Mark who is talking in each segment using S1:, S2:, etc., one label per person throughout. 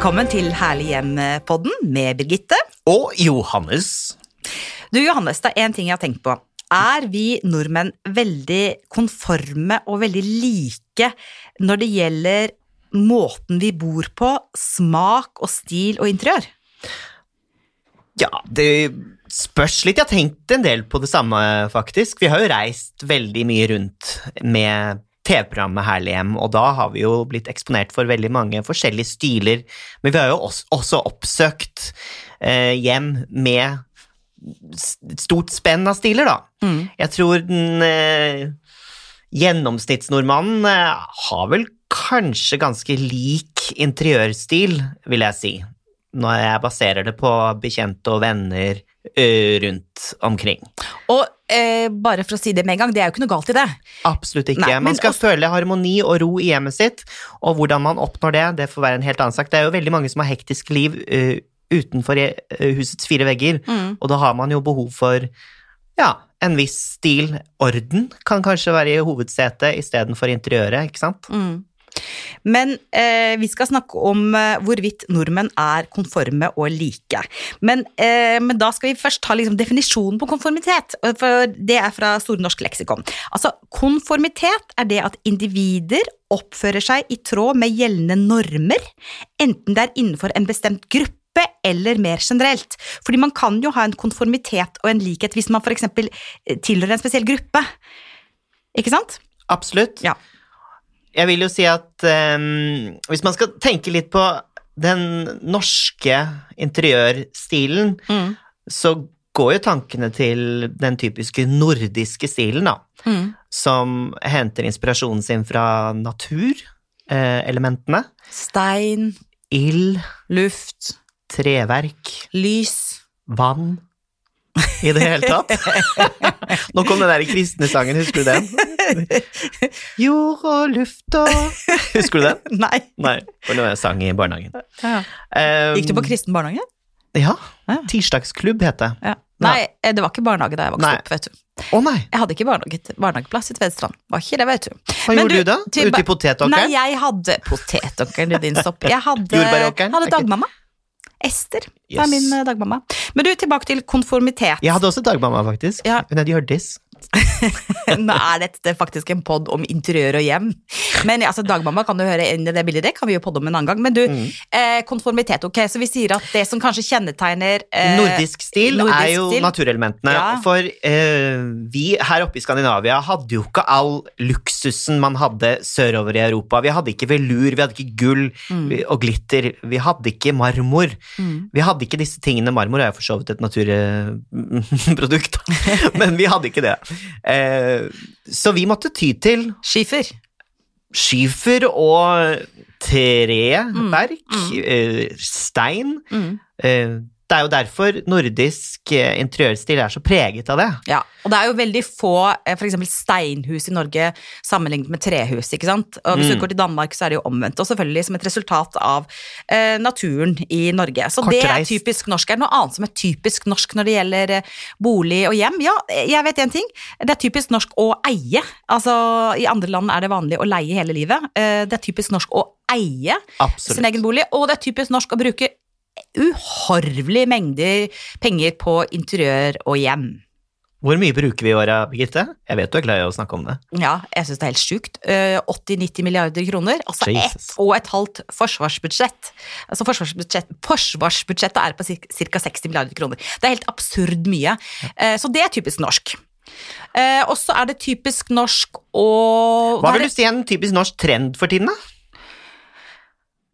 S1: Velkommen til Herlig hjem-podden med Birgitte.
S2: Og Johannes.
S1: Du Johannes, det er én ting jeg har tenkt på. Er vi nordmenn veldig konforme og veldig like når det gjelder måten vi bor på, smak og stil og interiør?
S2: Ja, det spørs litt. Jeg har tenkt en del på det samme, faktisk. Vi har jo reist veldig mye rundt med TV-programmet Herlig hjem, og da har vi jo blitt eksponert for veldig mange forskjellige stiler, men vi har jo også, også oppsøkt eh, hjem med et stort spenn av stiler, da.
S1: Mm.
S2: Jeg tror den eh, gjennomsnittsnordmannen eh, har vel kanskje ganske lik interiørstil, vil jeg si, når jeg baserer det på bekjente og venner rundt omkring.
S1: Og eh, bare for å si det med en gang, det er jo ikke noe galt i det.
S2: Absolutt ikke.
S1: Nei,
S2: man skal
S1: også-
S2: føle harmoni og ro i hjemmet sitt, og hvordan man oppnår det, det får være en helt annen sak. Det er jo veldig mange som har hektisk liv uh, utenfor eh, husets fire vegger,
S1: Mm.
S2: og da har man jo behov for ja, en viss stil. Orden kan kanskje være i hovedsetet istedenfor interiøret, ikke sant?
S1: Mm. Men eh, vi skal snakke om eh, hvorvidt nordmenn er konforme og like. Men, eh, men da skal vi først ta liksom, definisjonen på konformitet, for det er fra Store norske leksikon. Altså, konformitet er det at individer oppfører seg i tråd med gjeldende normer, enten det er innenfor en bestemt gruppe eller mer generelt. Fordi man kan jo ha en konformitet og en likhet hvis man f.eks. tilhører en spesiell gruppe. Ikke sant?
S2: Absolutt.
S1: Ja.
S2: Jeg vil jo si at um, hvis man skal tenke litt på den norske interiørstilen,
S1: Mm.
S2: så går jo tankene til den typiske nordiske stilen, da.
S1: Mm.
S2: Som henter inspirasjonen sin fra naturelementene.
S1: Stein,
S2: Ild,
S1: luft,
S2: treverk,
S1: lys.
S2: vann. I det hele tatt. Nå kom den der kristne sangen, husker du den? Jord og luft og Husker du den?
S1: Nei.
S2: Nei, det var en sang i barnehagen. Um,
S1: Gikk du på kristen barnehage?
S2: Ja.
S1: Ja.
S2: Tirsdagsklubb het det.
S1: Ja. Nei, eh, det var ikke barnehage da jeg vokste
S2: Nei.
S1: opp, vet du.
S2: Å nei,
S1: Jeg hadde ikke barnehage, barnehageplass i Tvedestrand. Var ikke det, vet du.
S2: hva
S1: Men
S2: gjorde
S1: du,
S2: da? Ute i
S1: Nei, jeg hadde potetåkeren din stopp. Jeg hadde, hadde dagmamma. Ester var
S2: er
S1: min eh, dagmamma. Men du, tilbake til konformitet.
S2: Jeg hadde også dagmamma, faktisk.
S1: Ja.
S2: Hun het Hjørdis.
S1: Nå er dette faktisk en pod om interiør og hjem. Men altså, dagmamma kan du høre inn i det bildet, det kan vi jo podde om en annen gang. Men du,
S2: Mm.
S1: eh, konformitet, ok, så vi sier at det som kanskje kjennetegner eh,
S2: Nordisk stil
S1: nordisk
S2: er jo
S1: stil.
S2: naturelementene.
S1: Ja.
S2: For eh, vi her oppe i Skandinavia hadde jo ikke all luksusen man hadde sørover i Europa. Vi hadde ikke velur, vi hadde ikke gull mm. og glitter, vi hadde ikke marmor.
S1: Mm.
S2: Vi hadde ikke disse tingene. Marmor er jo for så vidt et naturprodukt, men vi hadde ikke det. Eh, så vi måtte ty til
S1: Skifer.
S2: skifer og treverk,
S1: Mm,
S2: Mm. stein.
S1: Mm.
S2: Eh, det er jo derfor nordisk eh, interiørstil er så preget av det.
S1: Ja, og det er jo veldig få f.eks. for eksempel steinhus i Norge sammenlignet med trehus, ikke sant? Og hvis
S2: Mm.
S1: du går til Danmark, så er det jo omvendt, og selvfølgelig som et resultat av eh, naturen i Norge. Så det er typisk norsk. Er det noe annet som er typisk norsk når det gjelder eh, bolig og hjem? Ja, jeg vet en ting. Det er typisk norsk å eie. Altså, i andre land er det vanlig å leie hele livet. Eh, det er typisk norsk å eie sin egen bolig, og det er typisk norsk å bruke uhorvelige mengder penger på interiør og hjem.
S2: Hvor mye bruker vi i året, Birgitte? Jeg vet du er glad i å snakke om det.
S1: Ja, jeg syns det er helt sjukt. Eh, 80-90 milliarder kroner. Altså ett og et halvt forsvarsbudsjett. Altså forsvarsbudsjett, Forsvarsbudsjettet er på ca. 60 milliarder kroner. Det er helt absurd mye. Eh, Så det er typisk norsk. Eh, Og så er det typisk norsk å
S2: Hva vil du si er en typisk norsk trend for tiden, da?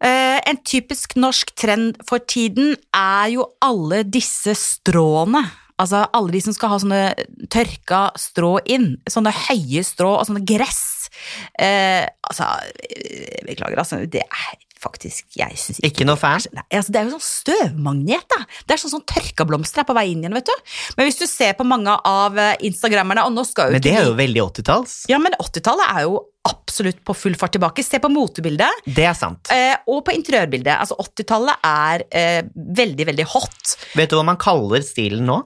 S1: Eh, En typisk norsk trend for tiden er jo alle disse stråene. Altså alle de som skal ha sånne tørka strå inn. Sånne høye strå og sånne gress. Eh, altså, eh, beklager, altså. Det er faktisk Jeg synes
S2: Ikke noe fan?
S1: Nei, altså det er jo sånn støvmagnet, da. Det er sånn sånn tørka blomster er på vei inn igjen, vet du. Men hvis du ser på mange av eh, instagrammerne, og nå skal jo
S2: Men det er jo veldig 80-talls.
S1: Ja, men 80-tallet er jo absolutt på full fart tilbake. Se på motebildet.
S2: Det er sant.
S1: Eh, og på interiørbildet. Altså 80-tallet er eh, veldig, veldig hot.
S2: Vet du hva man kaller stilen nå?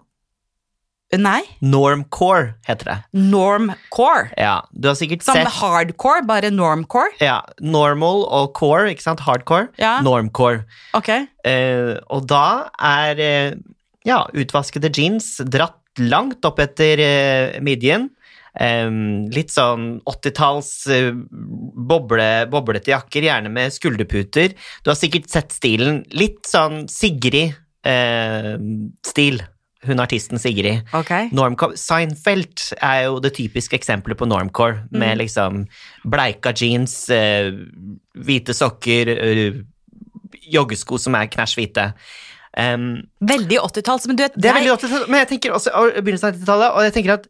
S1: Nei.
S2: Normcore heter det.
S1: Normcore.
S2: Ja, du har sikkert
S1: Som
S2: sett
S1: hardcore, bare normcore.
S2: ja, Normal og core, ikke sant? Hardcore.
S1: Ja.
S2: Normcore.
S1: Ok.
S2: Eh, og da er eh, ja, utvaskede jeans dratt langt opp etter eh, midjen. Eh, litt sånn 80-talls eh, boble, boblete jakker, gjerne med skulderputer. Du har sikkert sett stilen. Litt sånn Sigrid-stil. Hun artisten Sigrid.
S1: Okay.
S2: Normcore. Seinfeld er jo det typiske eksempelet på normcore, med liksom bleika jeans, eh, hvite sokker, eh, joggesko som er knæsj hvite. Um,
S1: Veldig 80-talls, men du vet
S2: det er veldig 80-talls, men jeg tenker også og begynnelsen av 90-tallet, og jeg tenker at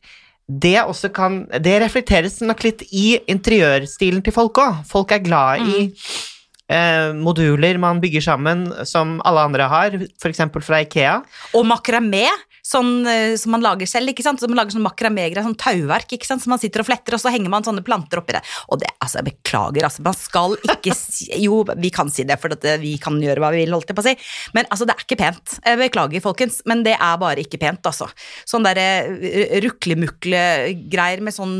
S2: det kan Det reflekteres nok litt i interiørstilen til folk òg. Folk er glad i
S1: Mm.
S2: Eh, moduler man bygger sammen, som alle andre har, f.eks. fra Ikea.
S1: Og makramé, sånn, eh, som man lager selv. ikke sant? Så man lager sånn makramé-greier, sånn tauverk, ikke sant? som man sitter og fletter, og så henger man sånne planter oppi det. Og det, altså, jeg beklager, altså, man skal ikke si Jo, vi kan si det, for at eh, vi kan gjøre hva vi vil, holdt jeg på å si. Men altså, det er ikke pent. Jeg beklager, folkens, men det er bare ikke pent, altså. Sånn derre ruklemukle-greier med sånn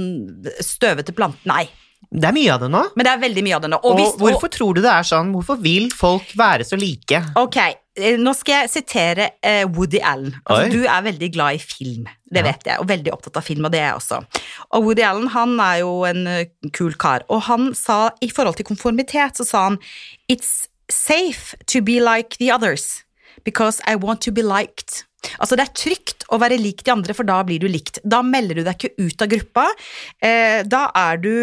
S1: støvete plante Nei.
S2: Det er mye av det nå.
S1: Men det er veldig mye av det nå.
S2: Og,
S1: hvis-
S2: hvorfor tror du det er sånn? Hvorfor vil folk være så like?
S1: Ok, eh, nå skal jeg sitere eh, Woody Allen. Altså, du er veldig glad i film, det
S2: Ja.
S1: vet jeg, og veldig opptatt av film, og det er jeg også. Og Woody Allen han er jo en eh, kul kar, og han sa i forhold til konformitet, så sa han It's safe to be like the others, because I want to be liked. Altså Det er trygt å være lik de andre, for da blir du likt. Da melder du deg ikke ut av gruppa. Eh, da er du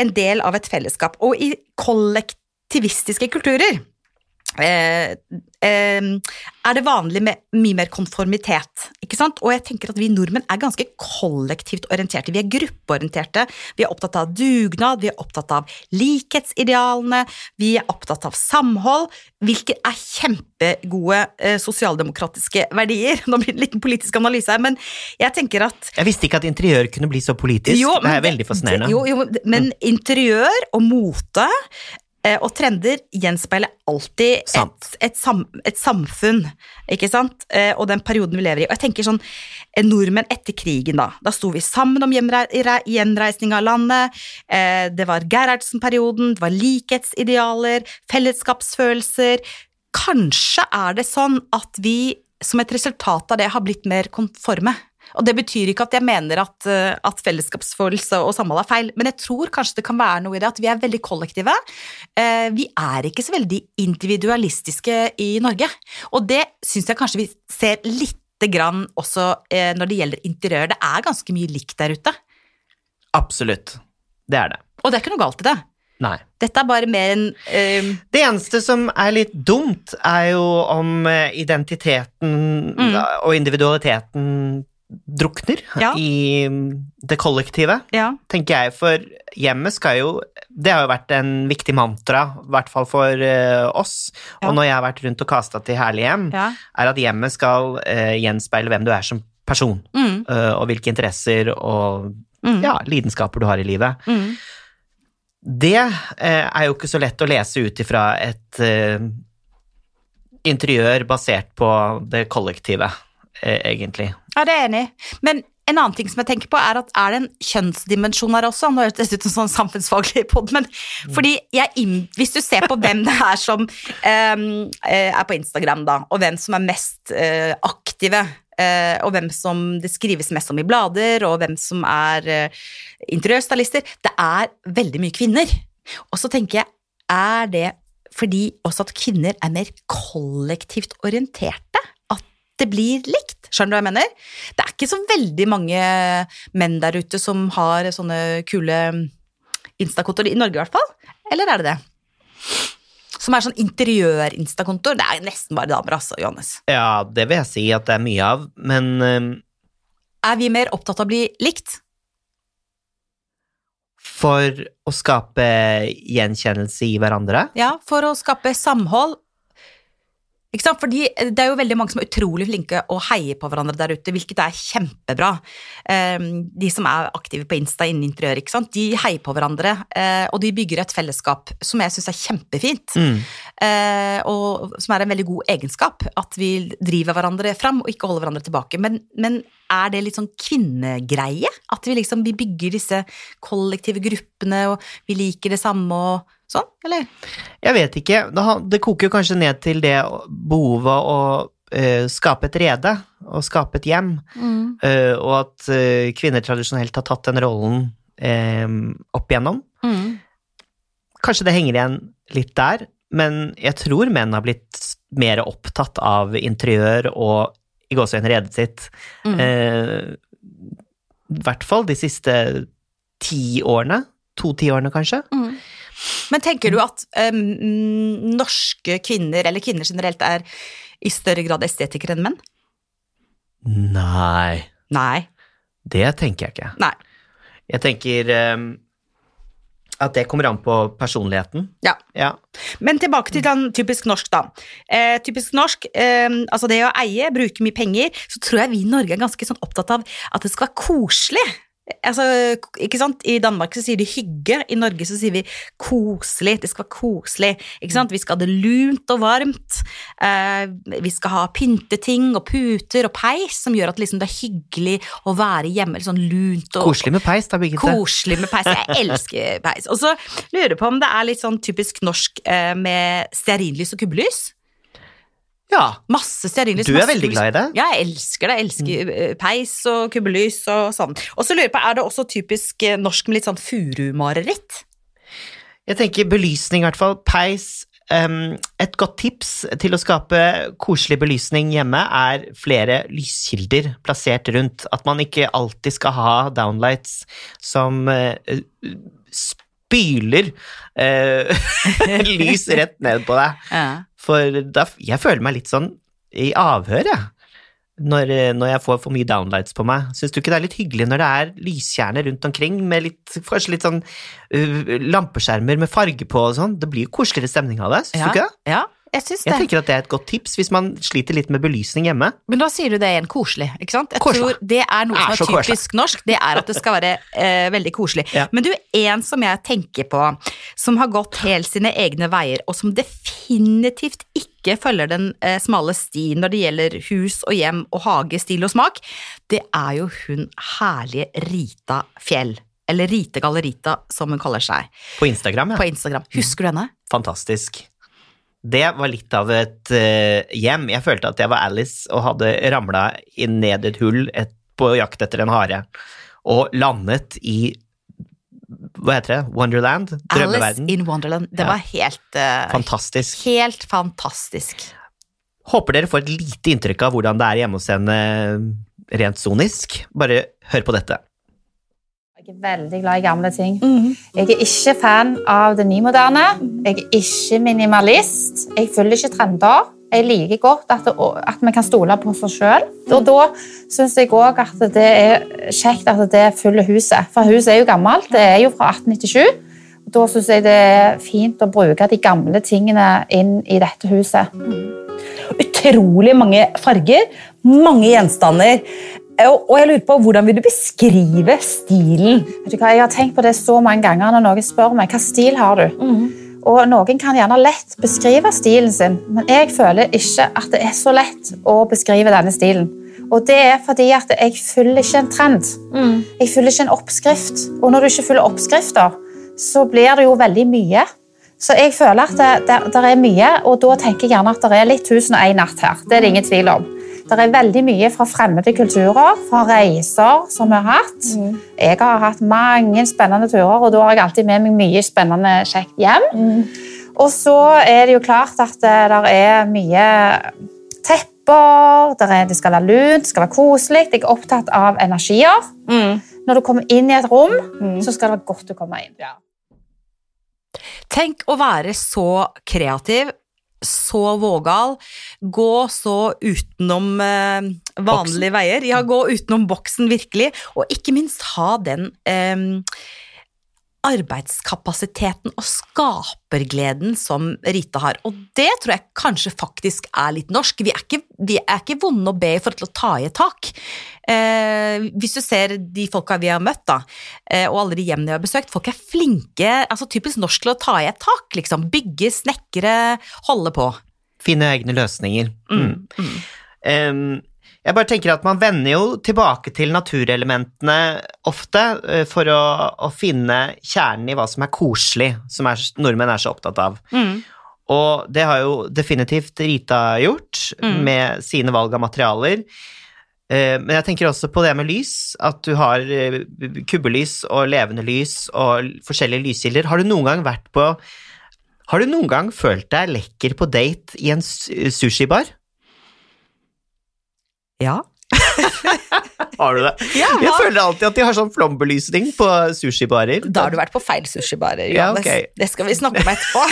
S1: en del av et fellesskap. Og i kollektivistiske kulturer eh, eh, er det vanlig med mye mer konformitet. Og jeg tenker at vi nordmenn er ganske kollektivt orienterte. Vi er gruppeorienterte. Vi er opptatt av dugnad, vi er opptatt av likhetsidealene, vi er opptatt av samhold, hvilke er kjempegode eh, sosialdemokratiske verdier. Nå blir det en liten politisk analyse her, men jeg tenker at
S2: Jeg visste ikke at interiør kunne bli så politisk.
S1: jo,
S2: det er veldig fascinerende.
S1: Jo, jo, men interiør og mote og trender gjenspeiler alltid et, et, sam, et samfunn, ikke sant? Eh, og den perioden vi lever i. Og jeg tenker sånn, eh, nordmenn etter krigen da, da sto vi sammen om gjenreisning av landet, eh, det var Gerhardsen-perioden, det var likhetsidealer, fellesskapsfølelser. Kanskje er det sånn at vi som et resultat av det har blitt mer konforme. Og det betyr ikke at jeg mener at, eh, at fellesskapsfølelse og samhold er feil, men jeg tror kanskje det kan være noe i det at vi er veldig kollektive. Eh, Vi er ikke så veldig individualistiske i Norge, og det syns jeg kanskje vi ser lite grann også eh, når det gjelder interiør. Det er ganske mye likt der ute,
S2: Absolutt. Det er det.
S1: og det er ikke noe galt i det.
S2: Nei.
S1: Dette er bare mer en uh...
S2: Det eneste som er litt dumt, er jo om identiteten
S1: Mm.
S2: og individualiteten drukner
S1: Ja.
S2: i det kollektive,
S1: Ja.
S2: tenker jeg. For hjemmet skal jo Det har jo vært en viktig mantra, i hvert fall for uh, oss.
S1: Ja.
S2: Og når jeg har vært rundt og kasta til Herlig hjem, er at hjemmet skal uh, gjenspeile hvem du er som person.
S1: Mm,
S2: Uh, og hvilke interesser og
S1: mm,
S2: ja, lidenskaper du har i livet.
S1: mm.
S2: Det er jo ikke så lett å lese ut ifra et interiør basert på det kollektive, egentlig.
S1: Ja, det er jeg enig i. Men en annen ting som jeg tenker på, er at er det en kjønnsdimensjon her også? Nå høres det ut som sånn samfunnsfaglig pod, men fordi jeg, hvis du ser på hvem det er som eh, er på Instagram, da, og hvem som er mest uh, aktive, eh, og hvem som det skrives mest om i blader, og hvem som er uh, interiørstylister, det er veldig mye kvinner. Og så tenker jeg, er det fordi også at kvinner er mer kollektivt orienterte? Det blir likt? Skjønner du hva jeg mener? Det er ikke så veldig mange menn der ute som har sånne kule instakontoer, i Norge i hvert fall. Eller er det det? Som er sånn interiør-instakontor. Det er nesten bare damer, altså, Johannes.
S2: Ja, det vil jeg si at det er mye av, men um...
S1: Er vi mer opptatt av å bli likt?
S2: for å skape gjenkjennelse i hverandre
S1: Ja, for å skape samhold. Ikke sant? Fordi det er jo veldig mange som er utrolig flinke og heier på hverandre der ute, hvilket er kjempebra. Ehm, De som er aktive på Insta innen interiør, ikke sant? de heier på hverandre, eh, og de bygger et fellesskap som jeg syns er kjempefint.
S2: mm.
S1: Eh, og som er en veldig god egenskap, at vi driver hverandre fram og ikke holder hverandre tilbake. Men, men er det litt sånn kvinnegreie? At vi liksom vi bygger disse kollektive gruppene, og vi liker det samme og sånn, eller?
S2: Jeg vet ikke. Det, koker jo kanskje ned til det behovet å uh, skape et rede, og skape et hjem, eh, og at uh, kvinner tradisjonelt har tatt den rollen opp igjennom.
S1: Mm.
S2: Kanskje det henger igjen litt der, men jeg tror menn har blitt mer opptatt av interiør og i gåseøyne redet sitt.
S1: Mm.
S2: I hvert fall de siste ti årene. To tiårene, kanskje.
S1: Mm. Men tenker du at um, norske kvinner, eller kvinner generelt, er i større grad estetikere enn menn?
S2: Nei,
S1: Nei.
S2: det tenker jeg ikke.
S1: Nei.
S2: Jeg tenker um, at det kommer an på personligheten.
S1: Ja.
S2: Ja.
S1: Men tilbake til den typisk norsk, da. Eh, typisk norsk, eh, altså det å eie, bruke mye penger, så tror jeg vi i Norge er ganske sånn opptatt av at det skal være koselig. Altså, ikke sant? I Danmark så sier de hygge, i Norge så sier vi koselig. Det skal være koselig. Ikke sant? Vi skal ha det lunt og varmt. Eh, vi skal ha pynteting og puter og peis som gjør at liksom, det er hyggelig å være hjemme. Sånn lunt og
S2: Koselig med peis, da, Birgitte.
S1: Koselig med peis. Jeg elsker peis. Og så lurer jeg på om det er litt sånn typisk norsk eh, med stearinlys og kubbelys.
S2: Ja,
S1: Masse stearinlys.
S2: du er veldig glad i det.
S1: Ja, jeg elsker det. Jeg elsker mm. peis og kubbelys og sånn. Og så lurer jeg på, er det også typisk eh, norsk med litt sånn furumareritt?
S2: Jeg tenker belysning, i hvert fall. Peis. Um, et godt tips til å skape koselig belysning hjemme er flere lyskilder plassert rundt. At man ikke alltid skal ha downlights som eh, spyler eh, lys rett ned på deg.
S1: Ja.
S2: For da, jeg føler meg litt sånn i avhør, jeg. Når, eh, når jeg får for mye downlights på meg. Syns du ikke det er litt hyggelig når det er lyskjerner rundt omkring, med litt, kanskje litt sånn uh, lampeskjermer med farge på og sånn? Det blir jo koseligere stemning av det, syns du ikke det?
S1: Ja, jeg syns det.
S2: Jeg tenker at det er et godt tips hvis man sliter litt med belysning hjemme.
S1: Men da sier du det igjen koselig, ikke sant? Jeg
S2: Koselig.
S1: tror det er noe som er typisk norsk, det er at det skal være eh, veldig koselig.
S2: Ja.
S1: Men du, en som jeg tenker på, som har gått helt sine egne veier, og som definitivt ikke følger den eh, smale stien når det gjelder hus og hjem og hage, stil og smak, det er jo hun herlige Rita Fjell. Eller Rite Gallerita, som hun kaller seg,
S2: På Instagram, ja.
S1: på Instagram. Husker du henne?
S2: Fantastisk. Det var litt av et eh, hjem. Jeg følte at jeg var Alice og hadde ramla ned et hull et, på jakt etter en hare, og landet i Hva heter det? Wonderland?
S1: Alice in Wonderland. Det
S2: Ja.
S1: var helt uh,
S2: Fantastisk.
S1: Helt fantastisk.
S2: Håper dere får et lite inntrykk av hvordan det er hjemme hos henne rent sonisk. Bare hør på dette.
S3: Jeg er veldig glad i gamle ting. Jeg er ikke fan av det nymoderne. Jeg er ikke minimalist. Jeg følger ikke trender. Jeg liker godt at, det, at vi kan stole på oss sjøl. Og da syns jeg òg at det er kjekt at det fyller huset. For huset er jo gammelt. Det er jo fra 1897. Da syns jeg det er fint å bruke de gamle tingene inn i dette huset.
S4: utrolig mange farger, mange gjenstander. Og jeg lurer på, Hvordan vil du beskrive stilen?
S3: Vet du hva, Jeg har tenkt på det så mange ganger når noen spør meg hva stil har du Og Noen kan gjerne lett beskrive stilen sin, men jeg føler ikke at det er så lett å beskrive denne stilen. Og det er fordi at jeg følger ikke en trend. Jeg følger ikke en oppskrift. Og når du ikke følger oppskrifter, så blir det jo veldig mye. Så jeg føler at det, det, det er mye, og da tenker jeg gjerne at det er litt tusen og en natt her. Det er det ingen tvil om. Det er veldig mye fra fremmede kulturer, fra reiser som vi har hatt. Jeg har hatt mange spennende turer, og da har jeg alltid med meg mye spennende kjekt hjem. Og så er det jo klart at det er mye tepper, er, det skal være lunt, det skal være koselig. Jeg er opptatt av energier. Når du kommer inn i et rom, så skal det være godt å komme inn.
S1: Tenk å være så kreativ, så vågal, gå så utenom eh, vanlige veier. Ja, gå utenom boksen, virkelig. Og ikke minst ha den eh, arbeidskapasiteten og skapergleden som Rita har. Og det tror jeg kanskje faktisk er litt norsk. Vi er ikke, vi er ikke vonde å be til å ta i et tak. Eh, hvis du ser de folka vi har møtt, da, eh, og alle de hjemmene vi har besøkt, folk er flinke, altså typisk norsk til å ta i et tak, liksom. Bygge, snekre, holde på.
S2: Finne egne løsninger. Mm. Em, Jeg bare tenker at Man vender jo tilbake til naturelementene ofte eh, for å, å finne kjernen i hva som er koselig, som er, nordmenn er så opptatt av. Og det har jo definitivt Rita gjort, med sine valg av materialer. Eh, Men jeg tenker også på det med lys, at du har eh, kubbelys og levende lys og forskjellige lyskilder. Har du noen gang vært på Har du noen gang følt deg lekker på date i en sushibar?
S1: Ja.
S2: Har du det?
S1: Ja,
S2: Jeg føler alltid at de har sånn flombelysning på sushibarer.
S1: Da har du vært på feil sushibarer,
S2: Ja,
S1: Johannes. Det skal vi snakke om etterpå.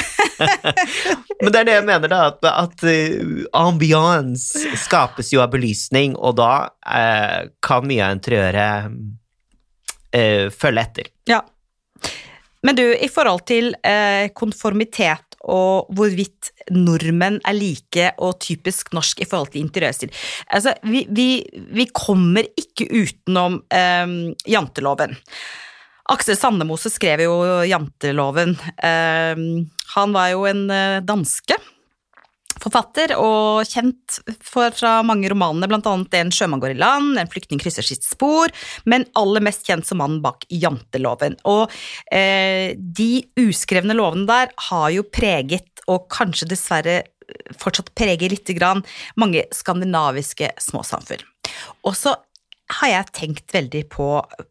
S2: Men det er det jeg mener, da, at, at uh, ambiance skapes jo av belysning, og da uh, kan mye av interiøret uh, følge etter.
S1: Ja. Men du, i forhold til eh, konformitet og hvorvidt nordmenn er like og typisk norsk i forhold til interiørstil Altså, vi, vi, vi kommer ikke utenom eh, janteloven. Aksel Sandemose skrev jo janteloven. Eh, han var jo en eh, danske forfatter og kjent for, fra mange romanene, annet En sjømann går i land, En flyktning krysser sitt spor, men aller mest kjent som mannen bak janteloven. Og eh, de uskrevne lovene der har jo preget, og kanskje dessverre fortsatt preger lite grann, mange skandinaviske småsamfunn. Og så har jeg tenkt veldig på,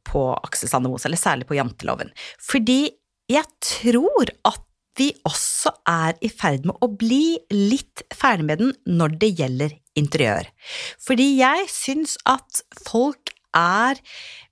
S1: på Aksel Sandemose, eller særlig på janteloven, fordi jeg tror at vi også er i ferd med å bli litt ferdig med den når det gjelder interiør. Fordi jeg syns at folk er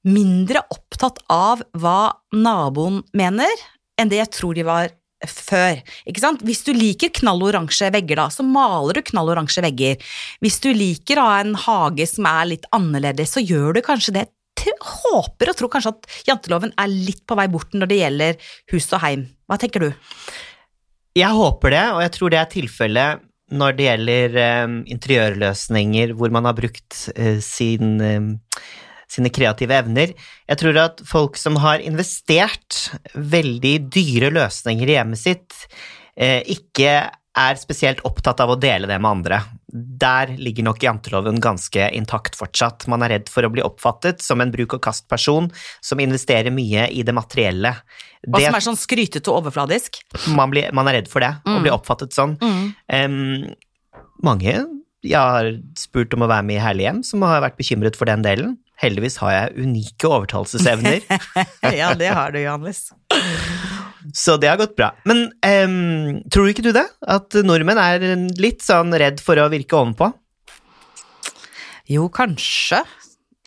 S1: mindre opptatt av hva naboen mener, enn det jeg tror de var før. Ikke sant? Hvis du liker knalloransje vegger, da, så maler du knalloransje vegger. Hvis du liker å ha en hage som er litt annerledes, så gjør du kanskje det. Jeg håper og tror kanskje at janteloven er litt på vei bort når det gjelder hus og heim. Hva tenker du?
S2: Jeg håper det, og jeg tror det er tilfellet når det gjelder um, interiørløsninger hvor man har brukt uh, sin, um, sine kreative evner. Jeg tror at folk som har investert veldig dyre løsninger i hjemmet sitt, uh, ikke er spesielt opptatt av å dele det med andre. Der ligger nok janteloven ganske intakt fortsatt. Man er redd for å bli oppfattet som en bruk-og-kast-person som investerer mye i det materielle. Det-
S1: som er sånn skrytete og overfladisk?
S2: man, blir, man er redd for det, å bli oppfattet sånn. Em, mange jeg har spurt om å være med i Herlig hjem, som har vært bekymret for den delen. Heldigvis har jeg unike overtalelsesevner,
S1: ja, det har du, Johannes.
S2: Så det har gått bra. Men um, tror ikke du det? At nordmenn er litt sånn redd for å virke ovenpå?
S1: Jo, kanskje.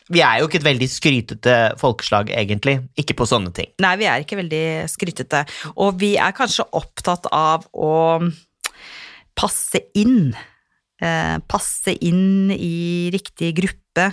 S2: Vi er jo ikke et veldig skrytete folkeslag, egentlig. Ikke på sånne ting.
S1: Nei, vi er ikke veldig skrytete. Og vi er kanskje opptatt av å passe inn. Eh, passe inn i riktig gruppe.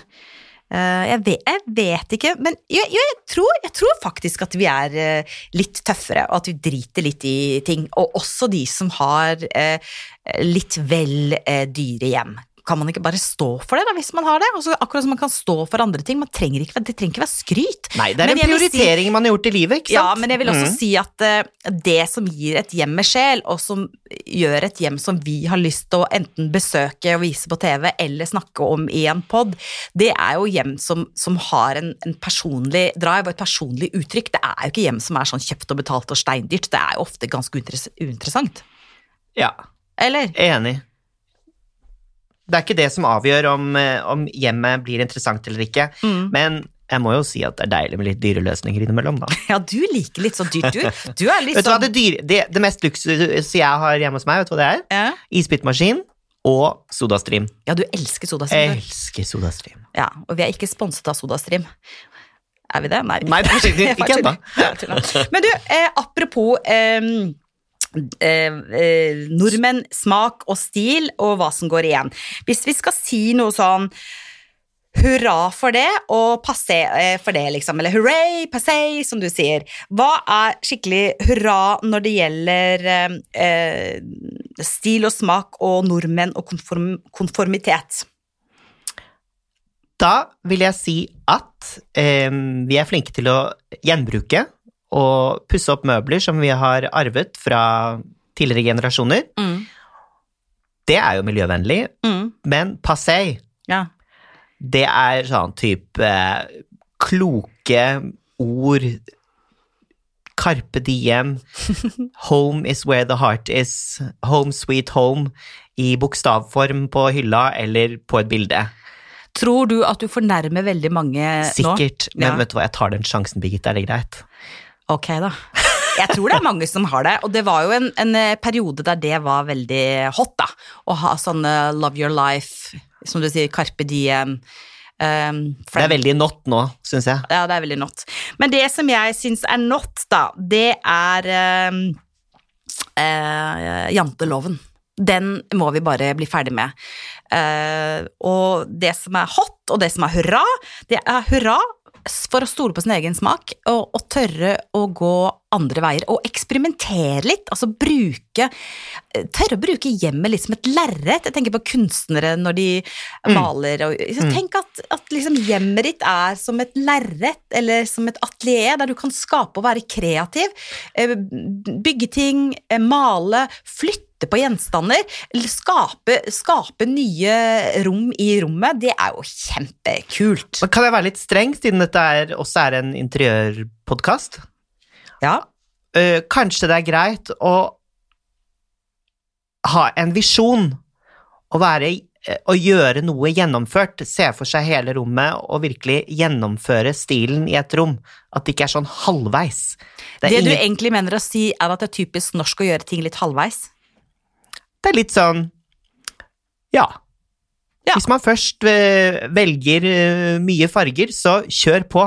S1: Eh, jeg, vet, jeg vet ikke, men jeg, jeg, tror, jeg tror faktisk at vi er eh, litt tøffere, og at vi driter litt i ting. Og også de som har eh, litt vel dyre hjem. Kan man ikke bare stå for det, da, hvis man har det? Og akkurat som man kan stå for andre ting. Man trenger ikke, det trenger ikke være skryt.
S2: Nei, det er
S1: Men
S2: en
S1: prioritering si-
S2: man har gjort i livet, ikke sant?
S1: ja, men jeg vil også
S2: Mm.
S1: si at uh, det som gir et hjem med sjel, og som gjør et hjem som vi har lyst til å enten besøke og vise på TV, eller snakke om i en pod, det er jo hjem som, som har en, en personlig drive og et personlig uttrykk. Det er jo ikke hjem som er sånn kjøpt og betalt og steindyrt. Det er jo ofte ganske uinteressant.
S2: Ja,
S1: Eller?
S2: Enig. Det er ikke det som avgjør om, eh, om hjemmet blir interessant eller ikke,
S1: Mm.
S2: men jeg må jo si at det er deilig med litt dyre løsninger innimellom, da.
S1: Ja, du liker litt sånn dyrt, du. Du er litt sånn
S2: det, dyre, det, det mest luksus jeg har hjemme hos meg, vet du hva det er?
S1: ja.
S2: Isbitmaskin og SodaStream.
S1: ja, du elsker SodaStream. Jeg
S2: elsker SodaStream.
S1: Ja, og vi er ikke sponset av SodaStream. Er vi det? Nei.
S2: Nei, det er ikke- ennå.
S1: Men du, eh, apropos eh, eh, eh, nordmenn, smak og stil, og hva som går igjen. Hvis vi skal si noe sånn hurra for det og passé eh, for det, liksom, eller hurray, passé, som du sier. Hva er skikkelig hurra når det gjelder eh, stil og smak og nordmenn og konform konformitet?
S2: Da vil jeg si at vi er flinke til å gjenbruke og pusse opp møbler som vi har arvet fra tidligere generasjoner.
S1: Mm.
S2: Det er jo miljøvennlig,
S1: Mm.
S2: men passé
S1: Ja.
S2: det er sånn type eh, kloke ord Carpe diem, home is where the heart is, home sweet home, i bokstavform på hylla eller på et bilde.
S1: Tror du at du fornærmer veldig mange nå?
S2: Sikkert, men
S1: Ja.
S2: vet du hva, jeg tar den sjansen, Birgitte, er det greit?
S1: Ok, da. Jeg tror det er mange som har det, og det var jo en, en eh, periode der det var veldig hot, da. Å ha sånne love your life, som du sier, carpe diem. Um,
S2: Det er veldig not nå, syns jeg.
S1: Ja, det er veldig not. Men det som jeg syns er not, da, det er um, uh, janteloven. Den må vi bare bli ferdig med. Uh, og det som er hot, og det som er hurra, det er hurra for å stole på sin egen smak og, og tørre å gå andre veier. Og eksperimentere litt, altså bruke Tørre å bruke hjemmet litt som et lerret. Jeg tenker på kunstnere når de maler. Og, så tenk at, at liksom hjemmet ditt er som et lerret eller som et atelier der du kan skape og være kreativ. Eh, Bygge ting, eh, male, flytte på gjenstander. Skape, skape nye rom i rommet. Det er jo kjempekult.
S2: Men kan jeg være litt streng, siden dette er, også er en interiørpodkast?
S1: Ja.
S2: Uh, kanskje det er greit å ha en visjon, å være eh, å gjøre noe gjennomført, se for seg hele rommet og virkelig gjennomføre stilen i et rom. At det ikke er sånn halvveis. Det
S1: Det
S2: er,
S1: du
S2: ingen,
S1: egentlig mener å si, er at det er typisk norsk å gjøre ting litt halvveis?
S2: Det er litt sånn Ja.
S1: Ja.
S2: Hvis man først eh, velger eh, mye farger, så kjør på.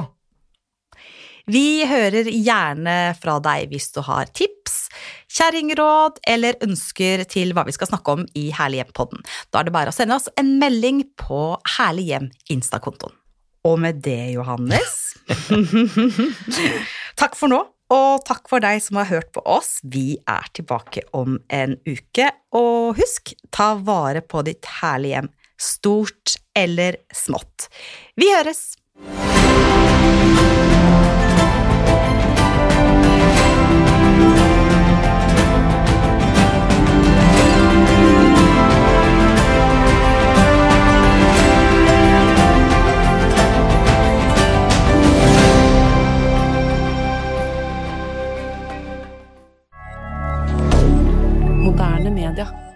S1: Vi hører gjerne fra deg hvis du har tips, kjerringråd eller ønsker til hva vi skal snakke om i Herlig hjem-podden. Da er det bare å sende oss en melding på Herlig hjem Insta-kontoen. Og med det, Johannes Takk for nå, og takk for deg som har hørt på oss. Vi er tilbake om en uke. Og husk, ta vare på ditt herlige hjem, stort eller smått. Vi høres! milliardaire